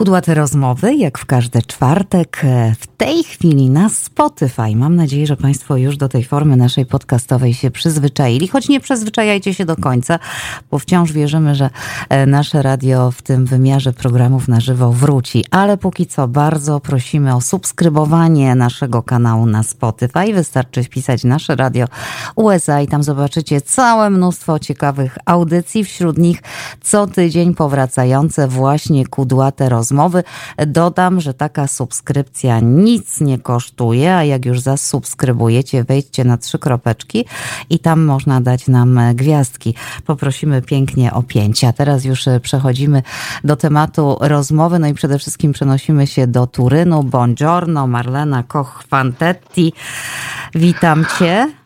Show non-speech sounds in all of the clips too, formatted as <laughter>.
Kudłate rozmowy, jak w każdy czwartek, e, w tej chwili na Spotify. Mam nadzieję, że Państwo już do tej formy naszej podcastowej się przyzwyczaili, choć nie przyzwyczajajcie się do końca, bo wciąż wierzymy, że e, nasze radio w tym wymiarze programów na żywo wróci. Ale póki co bardzo prosimy o subskrybowanie naszego kanału na Spotify. Wystarczy wpisać nasze radio USA i tam zobaczycie całe mnóstwo ciekawych audycji, wśród nich co tydzień powracające właśnie kudłate rozmowy. Dodam, że taka subskrypcja nic nie kosztuje, a jak już zasubskrybujecie, wejdźcie na trzy kropeczki i tam można dać nam gwiazdki. Poprosimy pięknie o pięć. A teraz już przechodzimy do tematu rozmowy, no i przede wszystkim przenosimy się do Turynu. Buongiorno, Marlena Koch-Fantetti. Witam Cię.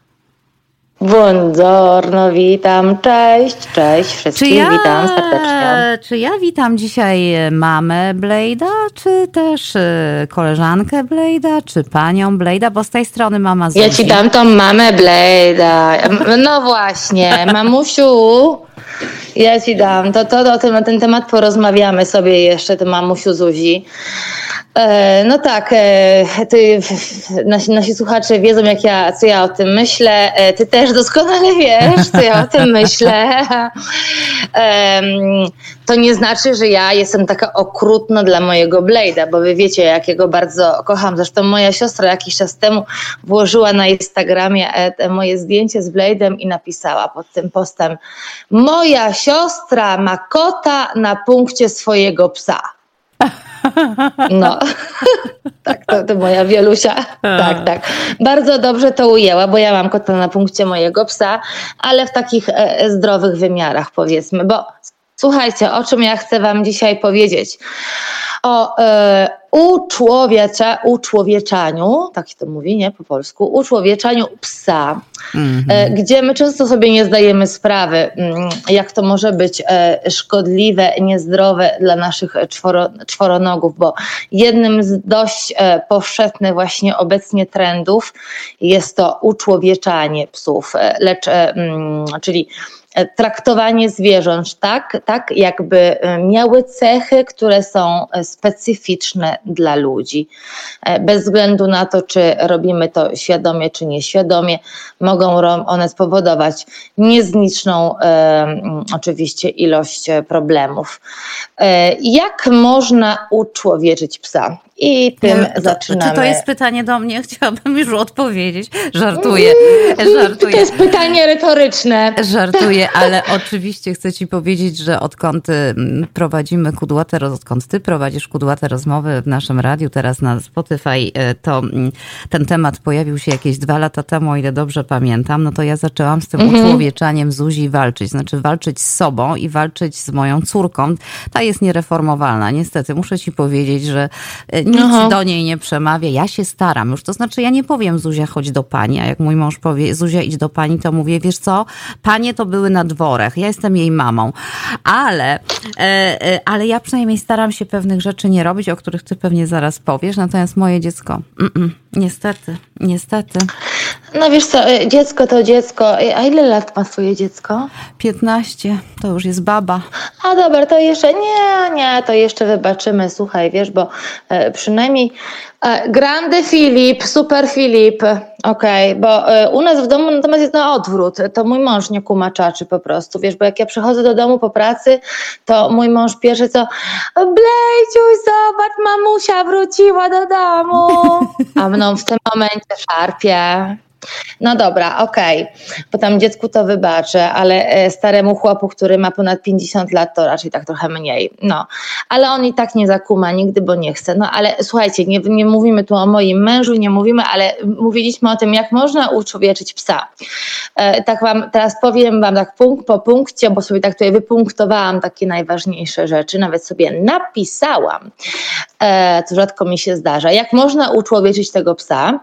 Buongiorno, witam, cześć, cześć wszystkim, ja, witam serdecznie. Czy ja witam dzisiaj mamę Blade'a, czy też y, koleżankę Blade'a, czy panią Blade'a, bo z tej strony mama Zuzi. Ja ci dam tą mamę Blade'a. No właśnie, mamusiu, ja ci dam, to, to, to, to na ten temat porozmawiamy sobie jeszcze, to mamusiu Zuzi. E, no tak, e, ty, nasi, nasi słuchacze wiedzą, jak ja, co ja o tym myślę. E, ty też doskonale wiesz, co ja o tym myślę. <laughs> To nie znaczy, że ja jestem taka okrutna dla mojego Blade'a, bo wy wiecie, jakiego bardzo kocham. Zresztą moja siostra jakiś czas temu włożyła na Instagramie moje zdjęcie z Blade'em i napisała pod tym postem: Moja siostra ma kota na punkcie swojego psa. No, <laughs> tak, to, to moja wielusia. Tak, tak. Bardzo dobrze to ujęła, bo ja mam kota na punkcie mojego psa, ale w takich e, zdrowych wymiarach powiedzmy, bo słuchajcie, o czym ja chcę Wam dzisiaj powiedzieć o e, uczłowiecza, uczłowieczaniu, tak się to mówi, nie po polsku, uczłowieczaniu psa, mm -hmm. e, gdzie my często sobie nie zdajemy sprawy, mm, jak to może być e, szkodliwe, niezdrowe dla naszych czworo, czworonogów, bo jednym z dość e, powszechnych właśnie obecnie trendów jest to uczłowieczanie psów, lecz, mm, czyli traktowanie zwierząt tak, tak jakby e, miały cechy, które są e, specyficzne dla ludzi. E, bez względu na to, czy robimy to świadomie, czy nieświadomie, mogą one spowodować niezliczną e, oczywiście ilość problemów. E, jak można uczłowieczyć psa? I tym to, zaczynamy. Czy to jest pytanie do mnie? <laughs> Chciałabym już odpowiedzieć. Żartuję. Żartuję. To jest pytanie retoryczne. Żartuję, <laughs> ale oczywiście chcę Ci powiedzieć, że odkąd mm, prowadzimy kudłate, odkąd Ty prowadzisz kudłate rozmowy w naszym radiu, teraz na Spotify, e, to mm, ten temat pojawił się jakieś dwa lata temu, o ile dobrze pamiętam, no to ja zaczęłam z tym mhm. uczłowieczaniem Zuzi walczyć. Znaczy walczyć z sobą i walczyć z moją córką. Ta jest niereformowalna. Niestety, muszę Ci powiedzieć, że e, nic Aha. do niej nie przemawia. Ja się staram już. To znaczy, ja nie powiem Zuzia, chodź do pani, a jak mój mąż powie Zuzia, idź do pani, to mówię, wiesz co, panie to były na dworach. Ja jestem jej mamą. Ale, e, e, ale ja przynajmniej staram się pewnych rzeczy nie robić, o których ty pewnie zaraz powiesz. Natomiast moje dziecko, mm -mm, niestety, niestety. No wiesz co, e, dziecko to dziecko. A ile lat ma swoje dziecko? 15, to już jest baba. A dobra, to jeszcze nie, nie, to jeszcze wybaczymy. Słuchaj, wiesz, bo e, przynajmniej e, Grande Filip, Super Filip, okej, okay, bo e, u nas w domu natomiast jest na odwrót. To mój mąż nie kumaczaczy po prostu, wiesz, bo jak ja przychodzę do domu po pracy, to mój mąż pierwszy co Blejciuś, zobacz, mamusia wróciła do domu. A mną w tym momencie szarpie. No dobra, okej, okay. bo tam dziecku to wybaczę, ale e, staremu chłopu, który ma ponad 50 lat, to raczej tak trochę mniej. No, ale on i tak nie zakuma nigdy, bo nie chce. No ale słuchajcie, nie, nie mówimy tu o moim mężu, nie mówimy, ale mówiliśmy o tym, jak można uczłowieczyć psa. E, tak wam teraz powiem wam tak punkt po punkcie, bo sobie tak tutaj wypunktowałam takie najważniejsze rzeczy, nawet sobie napisałam, e, co rzadko mi się zdarza. Jak można uczłowieczyć tego psa?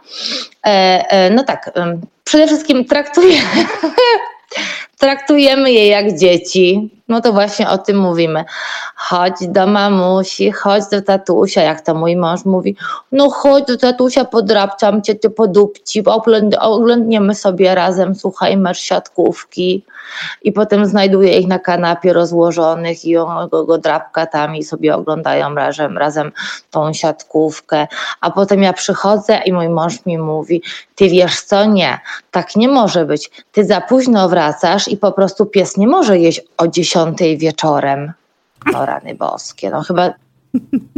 E, e, no tak, przede wszystkim traktujemy, <laughs> traktujemy je jak dzieci. No to właśnie o tym mówimy. Chodź do mamusi, chodź do tatusia, jak to mój mąż mówi. No chodź do tatusia, podrapczam cię, ty podupci, oglądniemy sobie razem, słuchaj, masz siatkówki. I potem znajduje ich na kanapie rozłożonych i on go, go drapka tam i sobie oglądają razem, razem tą siatkówkę. A potem ja przychodzę i mój mąż mi mówi, ty wiesz co, nie, tak nie może być. Ty za późno wracasz i po prostu pies nie może jeść o 10 wieczorem. No rany boskie, no chyba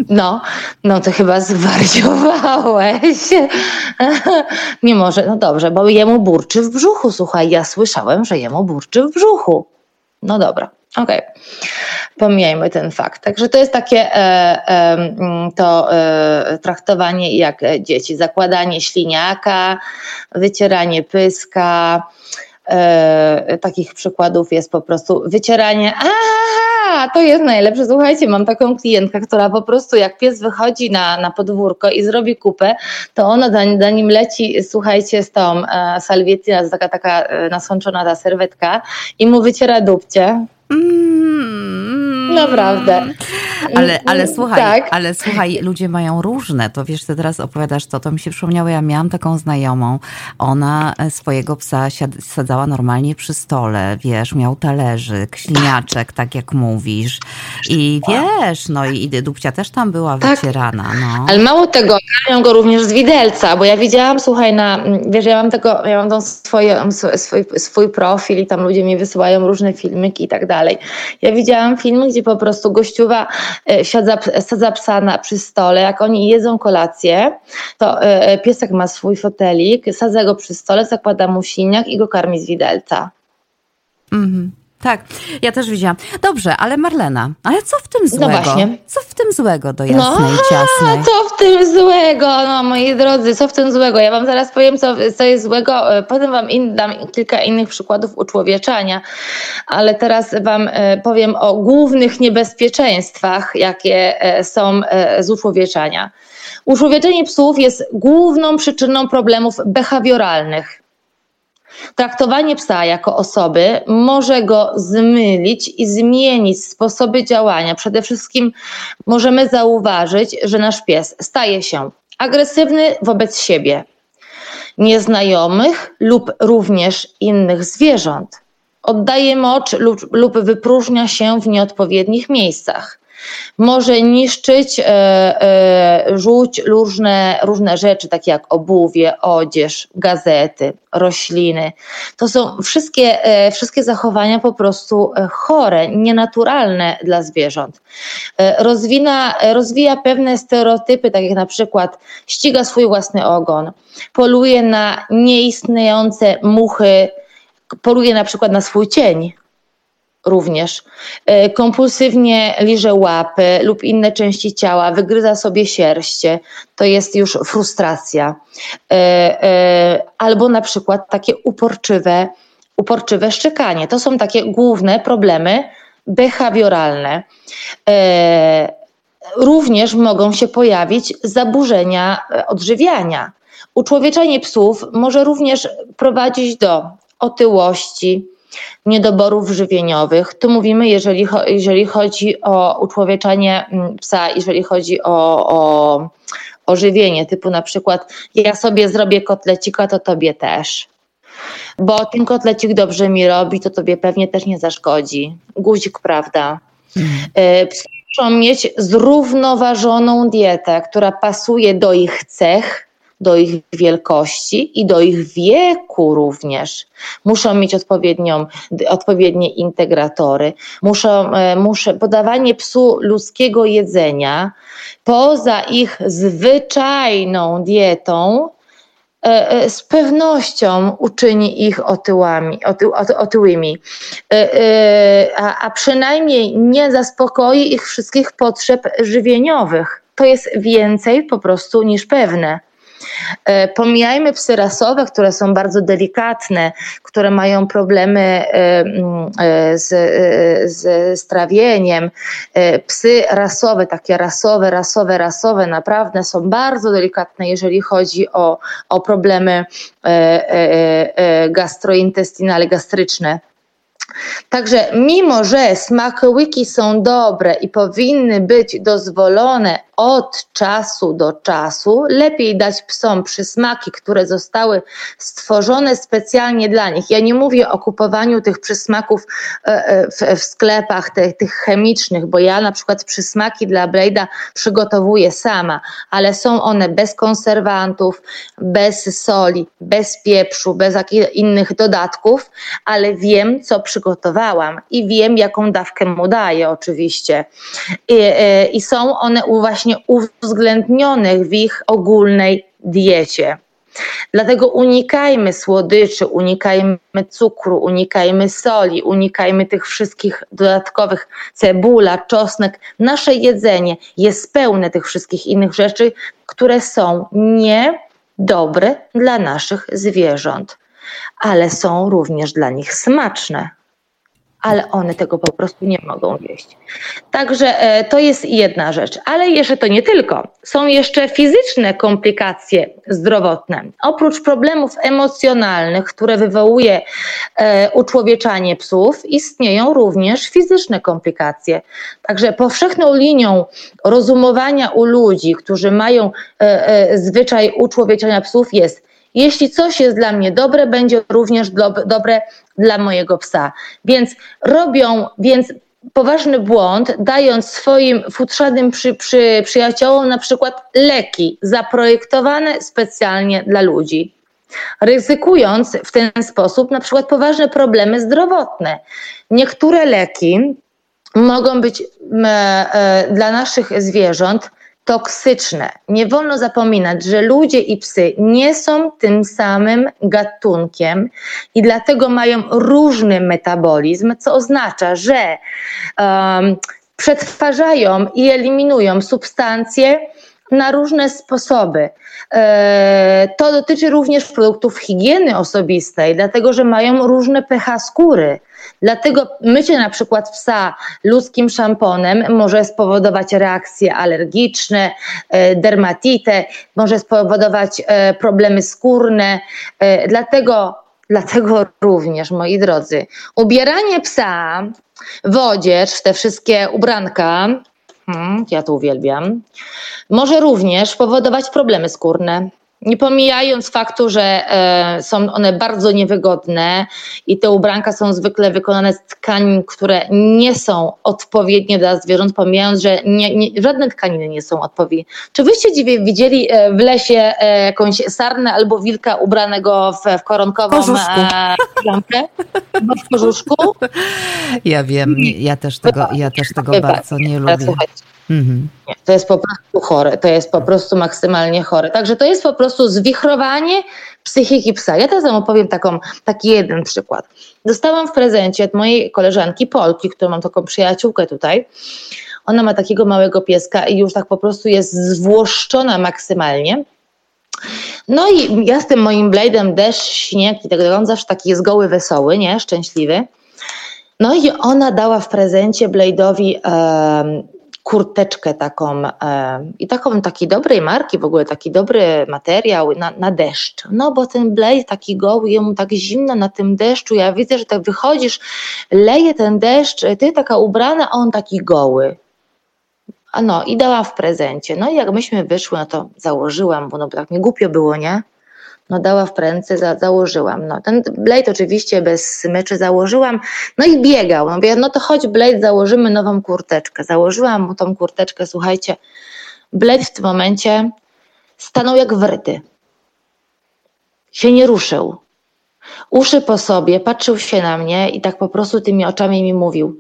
no, no to chyba zwariowałeś. <laughs> Nie może, no dobrze, bo jemu burczy w brzuchu. Słuchaj, ja słyszałem, że jemu burczy w brzuchu. No dobra, okej. Okay. Pomijajmy ten fakt. Także to jest takie e, e, to e, traktowanie jak dzieci. Zakładanie śliniaka, wycieranie pyska, E, takich przykładów jest po prostu wycieranie. A, to jest najlepsze. Słuchajcie, mam taką klientkę, która po prostu jak pies wychodzi na, na podwórko i zrobi kupę, to ona zanim leci, słuchajcie, z tą e, salwietą, taka, taka e, nasączona ta serwetka i mu wyciera dupcie. Mm, Naprawdę. Ale, ale słuchaj, tak. ale słuchaj, ludzie mają różne. To wiesz, ty teraz opowiadasz to, to mi się przypomniało, ja miałam taką znajomą, ona e, swojego psa sadzała normalnie przy stole, wiesz, miał talerzyk, śliniaczek, tak jak mówisz. I wiesz, no i dupcia też tam była tak. wycierana. No. Ale mało tego, mają go również z widelca, bo ja widziałam, słuchaj, na, wiesz, ja mam tego, ja mam tą swoje, swój, swój profil i tam ludzie mi wysyłają różne filmiki i tak dalej. Ja widziałam filmy, gdzie po prostu gościuwa E, siadza, sadza psa na, przy stole, jak oni jedzą kolację, to e, e, piesek ma swój fotelik, sadza go przy stole, zakłada mu siniak i go karmi z widelca. Mhm. Tak, ja też widziałam. Dobrze, ale Marlena, ale co w tym no złego? No właśnie. Co w tym złego do jasnej, no, ciasnej? Co w tym złego, no moi drodzy, co w tym złego? Ja wam zaraz powiem, co, co jest złego, e, potem wam in, dam kilka innych przykładów uczłowieczania, ale teraz wam e, powiem o głównych niebezpieczeństwach, jakie e, są z uczłowieczania. Uczłowieczenie psów jest główną przyczyną problemów behawioralnych Traktowanie psa jako osoby może go zmylić i zmienić sposoby działania. Przede wszystkim możemy zauważyć, że nasz pies staje się agresywny wobec siebie, nieznajomych lub również innych zwierząt. Oddaje mocz lub, lub wypróżnia się w nieodpowiednich miejscach może niszczyć, e, e, rzuć różne, różne rzeczy, takie jak obuwie, odzież, gazety, rośliny. To są wszystkie, e, wszystkie zachowania po prostu chore, nienaturalne dla zwierząt. Rozwina, rozwija pewne stereotypy, tak jak na przykład ściga swój własny ogon, poluje na nieistniejące muchy, poluje na przykład na swój cień, również. E, kompulsywnie liże łapy lub inne części ciała, wygryza sobie sierście, to jest już frustracja. E, e, albo na przykład takie uporczywe, uporczywe szczekanie. To są takie główne problemy behawioralne. Również mogą się pojawić zaburzenia odżywiania. Uczłowieczenie psów może również prowadzić do otyłości, niedoborów żywieniowych. Tu mówimy, jeżeli, jeżeli chodzi o uczłowieczanie mm, psa, jeżeli chodzi o, o, o żywienie, typu na przykład ja sobie zrobię kotlecika, to tobie też. Bo ten kotlecik dobrze mi robi, to tobie pewnie też nie zaszkodzi. Guzik, prawda? Mhm. Psy muszą mieć zrównoważoną dietę, która pasuje do ich cech, do ich wielkości i do ich wieku również. Muszą mieć odpowiednią, odpowiednie integratory. Muszą, e, podawanie psu ludzkiego jedzenia poza ich zwyczajną dietą e, e, z pewnością uczyni ich otyłami, oty, otyłymi, a, a przynajmniej nie zaspokoi ich wszystkich potrzeb żywieniowych. To jest więcej po prostu niż pewne. E, pomijajmy psy rasowe, które są bardzo delikatne, które mają problemy e, e, z, z strawieniem. Psy rasowe, takie rasowe, rasowe, rasowe, naprawdę są bardzo delikatne, jeżeli chodzi o, o problemy gastrointestinale, gastryczne. Także mimo, że smakołyki są dobre i powinny być dozwolone od czasu do czasu, lepiej dać psom przysmaki, które zostały stworzone specjalnie dla nich. Ja nie mówię o kupowaniu tych przysmaków e, e, w, w sklepach, tych, tych chemicznych, bo ja na przykład przysmaki dla Blade'a przygotowuję sama, ale są one bez konserwantów, bez soli, bez pieprzu, bez innych dodatków, ale wiem, co przygotowałam i wiem, jaką dawkę mu daję oczywiście. I, e, i są one właśnie uwzględnionych w ich ogólnej diecie. Dlatego unikajmy słodyczy, unikajmy cukru, unikajmy soli, unikajmy tych wszystkich dodatkowych cebula, czosnek. Nasze jedzenie jest pełne tych wszystkich innych rzeczy, które są niedobre dla naszych zwierząt, ale są również dla nich smaczne ale one tego po prostu nie mogą jeść. Także e, to jest jedna rzecz. Ale jeszcze to nie tylko. Są jeszcze fizyczne komplikacje zdrowotne. Oprócz problemów emocjonalnych, które wywołuje e, uczłowieczanie psów, istnieją również fizyczne komplikacje. Także powszechną linią rozumowania u ludzi, którzy mają e, zwyczaj uczłowieczania psów jest jeśli coś jest dla mnie dobre, będzie również do, dobre dla mojego psa. Więc robią, więc poważny błąd, dając swoim futrzanym przy, przy, przyjaciołom na przykład leki zaprojektowane specjalnie dla ludzi. Ryzykując w ten sposób na przykład poważne problemy zdrowotne. Niektóre leki mogą być e, e, dla naszych zwierząt toksyczne. Nie wolno zapominać, że ludzie i psy nie są tym samym gatunkiem i dlatego mają różny metabolizm, co oznacza, że um, przetwarzają i eliminują substancje na różne sposoby. E, to dotyczy również produktów higieny osobistej, dlatego że mają różne pH skóry. Dlatego mycie na przykład psa ludzkim szamponem może spowodować reakcje alergiczne, e, dermatitę, może spowodować e, problemy skórne. Dlatego, dlatego również, moi drodzy, ubieranie psa w odzież, te wszystkie ubranka, Hmm, ja to uwielbiam. Może również powodować problemy skórne. Nie pomijając faktu, że e, są one bardzo niewygodne i te ubranka są zwykle wykonane z tkanin, które nie są odpowiednie dla zwierząt, pomijając, że nie, nie, żadne tkaniny nie są odpowiednie. Czy wyście widzieli e, w lesie e, jakąś sarnę albo wilka ubranego w, w koronkową klamkę? w korzuszku? Ja wiem, ja też tego, ja też tego bardzo nie lubię. Słuchajcie Mhm. To jest po prostu chore, to jest po prostu maksymalnie chore. Także to jest po prostu zwichrowanie psychiki psa. Ja teraz wam opowiem taką, taki jeden przykład. Dostałam w prezencie od mojej koleżanki Polki, którą mam taką przyjaciółkę tutaj. Ona ma takiego małego pieska i już tak po prostu jest zwłoszczona maksymalnie. No i ja z tym moim blade'em deszcz, śnieg i tak dalej, on zawsze taki jest goły, wesoły, nie? Szczęśliwy. No i ona dała w prezencie Blade'owi kurteczkę taką e, i taką takiej dobrej marki, w ogóle taki dobry materiał na, na deszcz. No bo ten blaze taki goły, jemu tak zimno na tym deszczu, ja widzę, że tak wychodzisz, leje ten deszcz, ty taka ubrana, a on taki goły. A no i dała w prezencie. No i jak myśmy wyszły, no to założyłam, bo no tak mi głupio było, nie? No dała w prędce, za, założyłam. No, ten Blade oczywiście bez smyczy założyłam, no i biegał. No, mówię, no to chodź Blade, założymy nową kurteczkę. Założyłam mu tą kurteczkę, słuchajcie, Blade w tym momencie stanął jak wryty. Się nie ruszył. Uszy po sobie, patrzył się na mnie i tak po prostu tymi oczami mi mówił: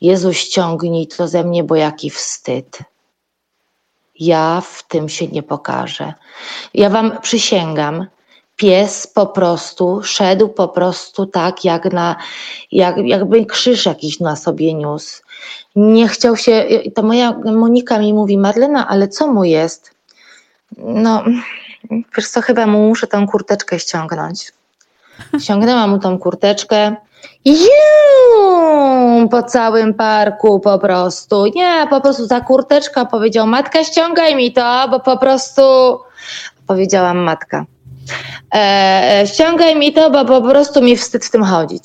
Jezu, ściągnij to ze mnie, bo jaki wstyd. Ja w tym się nie pokażę. Ja wam przysięgam, pies po prostu szedł po prostu tak, jak na, jak, jakby krzyż jakiś na sobie niósł. Nie chciał się, to moja Monika mi mówi, Marlena, ale co mu jest? No, wiesz co, chyba mu muszę tą kurteczkę ściągnąć. Ściągnęłam mu tą kurteczkę i po całym parku po prostu. Nie, po prostu ta kurteczka powiedział, matka ściągaj mi to, bo po prostu powiedziałam matka E, ściągaj mi to, bo po prostu mi wstyd w tym chodzić.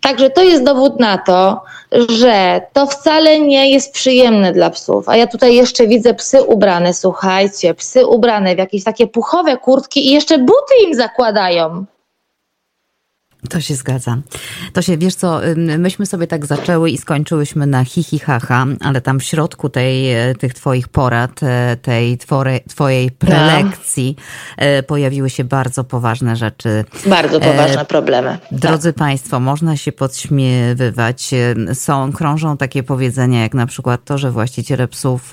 Także to jest dowód na to, że to wcale nie jest przyjemne dla psów. A ja tutaj jeszcze widzę psy ubrane, słuchajcie, psy ubrane w jakieś takie puchowe kurtki i jeszcze buty im zakładają. To się zgadza. To się, wiesz co, myśmy sobie tak zaczęły i skończyłyśmy na hi, hi ha, ha ale tam w środku tej, e, tych twoich porad, e, tej twore, twojej prelekcji no. pojawiły się bardzo poważne rzeczy. Bardzo poważne problemy. Drodzy tak. Państwo, można się podśmiewywać. Są, krążą takie powiedzenia, jak na przykład to, że właściciele psów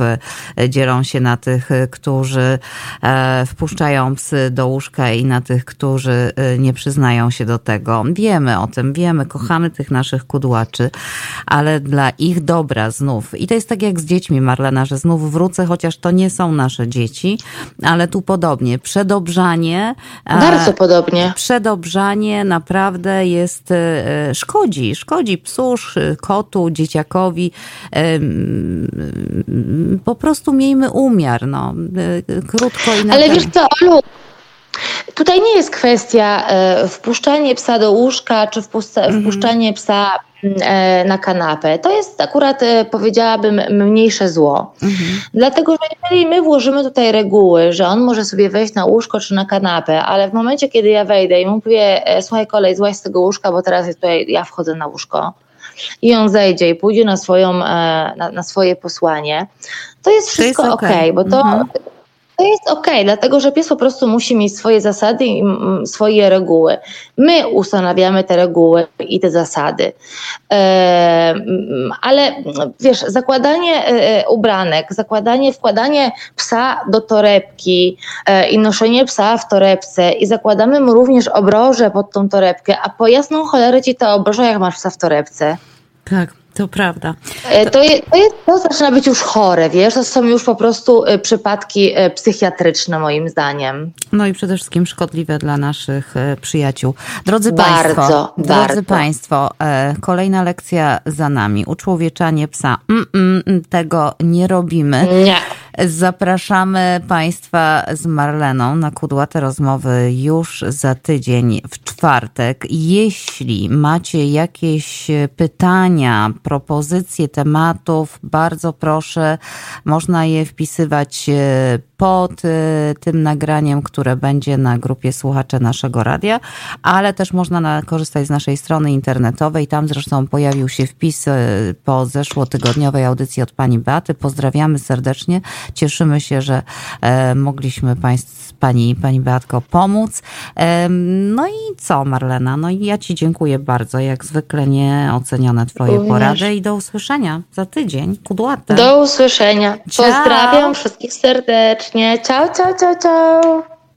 dzielą się na tych, którzy wpuszczają psy do łóżka i na tych, którzy nie przyznają się do tego wiemy o tym, wiemy, kochamy tych naszych kudłaczy, ale dla ich dobra znów. I to jest tak jak z dziećmi, Marlena, że znów wrócę, chociaż to nie są nasze dzieci, ale tu podobnie. Przedobrzanie. E, Bardzo podobnie. Przedobrzanie naprawdę jest, e, szkodzi, szkodzi psu, kotu, dzieciakowi. Po prostu miejmy umiar, no. E, krótko i na Ale wiesz co, Olu, Tutaj nie jest kwestia e, wpuszczanie psa do łóżka, czy mhm. wpuszczanie psa e, na kanapę. To jest akurat, e, powiedziałabym, mniejsze zło. Mhm. Dlatego, że jeżeli my włożymy tutaj reguły, że on może sobie wejść na łóżko czy na kanapę, ale w momencie, kiedy ja wejdę i mu mówię, słuchaj kolej, złaź z tego łóżka, bo teraz tutaj ja wchodzę na łóżko, i on zejdzie i pójdzie na, swoją, na, na swoje posłanie, to jest wszystko ok, okay bo to, mhm. To jest okej, okay, dlatego że pies po prostu musi mieć swoje zasady i swoje reguły. My ustanawiamy te reguły i te zasady. ale wiesz, zakładanie e, e, ubranek, zakładanie, wkładanie psa do torebki e, i noszenie psa w torebce i zakładamy mu również obroże pod tą torebkę, a po jasną cholerę ci ta obroża, jak masz psa w torebce. Tak. To prawda. E, to, jest, to, jest, to zaczyna być już chore, wiesz, to są już po prostu e, przypadki e, psychiatryczne moim zdaniem. No i przede wszystkim szkodliwe dla naszych przyjaciół. Drodzy bardzo, Państwo, bardzo. drodzy Państwo, kolejna lekcja za nami. Uczłowieczanie psa. Mm, mm, tego nie robimy. Nie. Zapraszamy Państwa z Marleną na kudłate rozmowy już za tydzień w czwartek. Jeśli macie jakieś pytania, propozycje tematów, bardzo proszę, można je wpisywać e, pod e, tym nagraniem, które będzie na grupie słuchacze naszego radia, ale też można na, korzystać z naszej strony internetowej. Tam zresztą pojawił się wpis e, po zeszłotygodniowej audycji od pani Beaty. Pozdrawiamy serdecznie. Cieszymy się, że e, mogliśmy państw, pani, pani Beatko pomóc. E, no i co, Marlena? No i ja ci dziękuję bardzo. Jak zwykle nieocenione twoje Również. porady i do usłyszenia za tydzień. Kudłate. Do usłyszenia. Pozdrawiam Ciao. wszystkich serdecznie serdecznie. Ciao, ciao, ciao, ciao.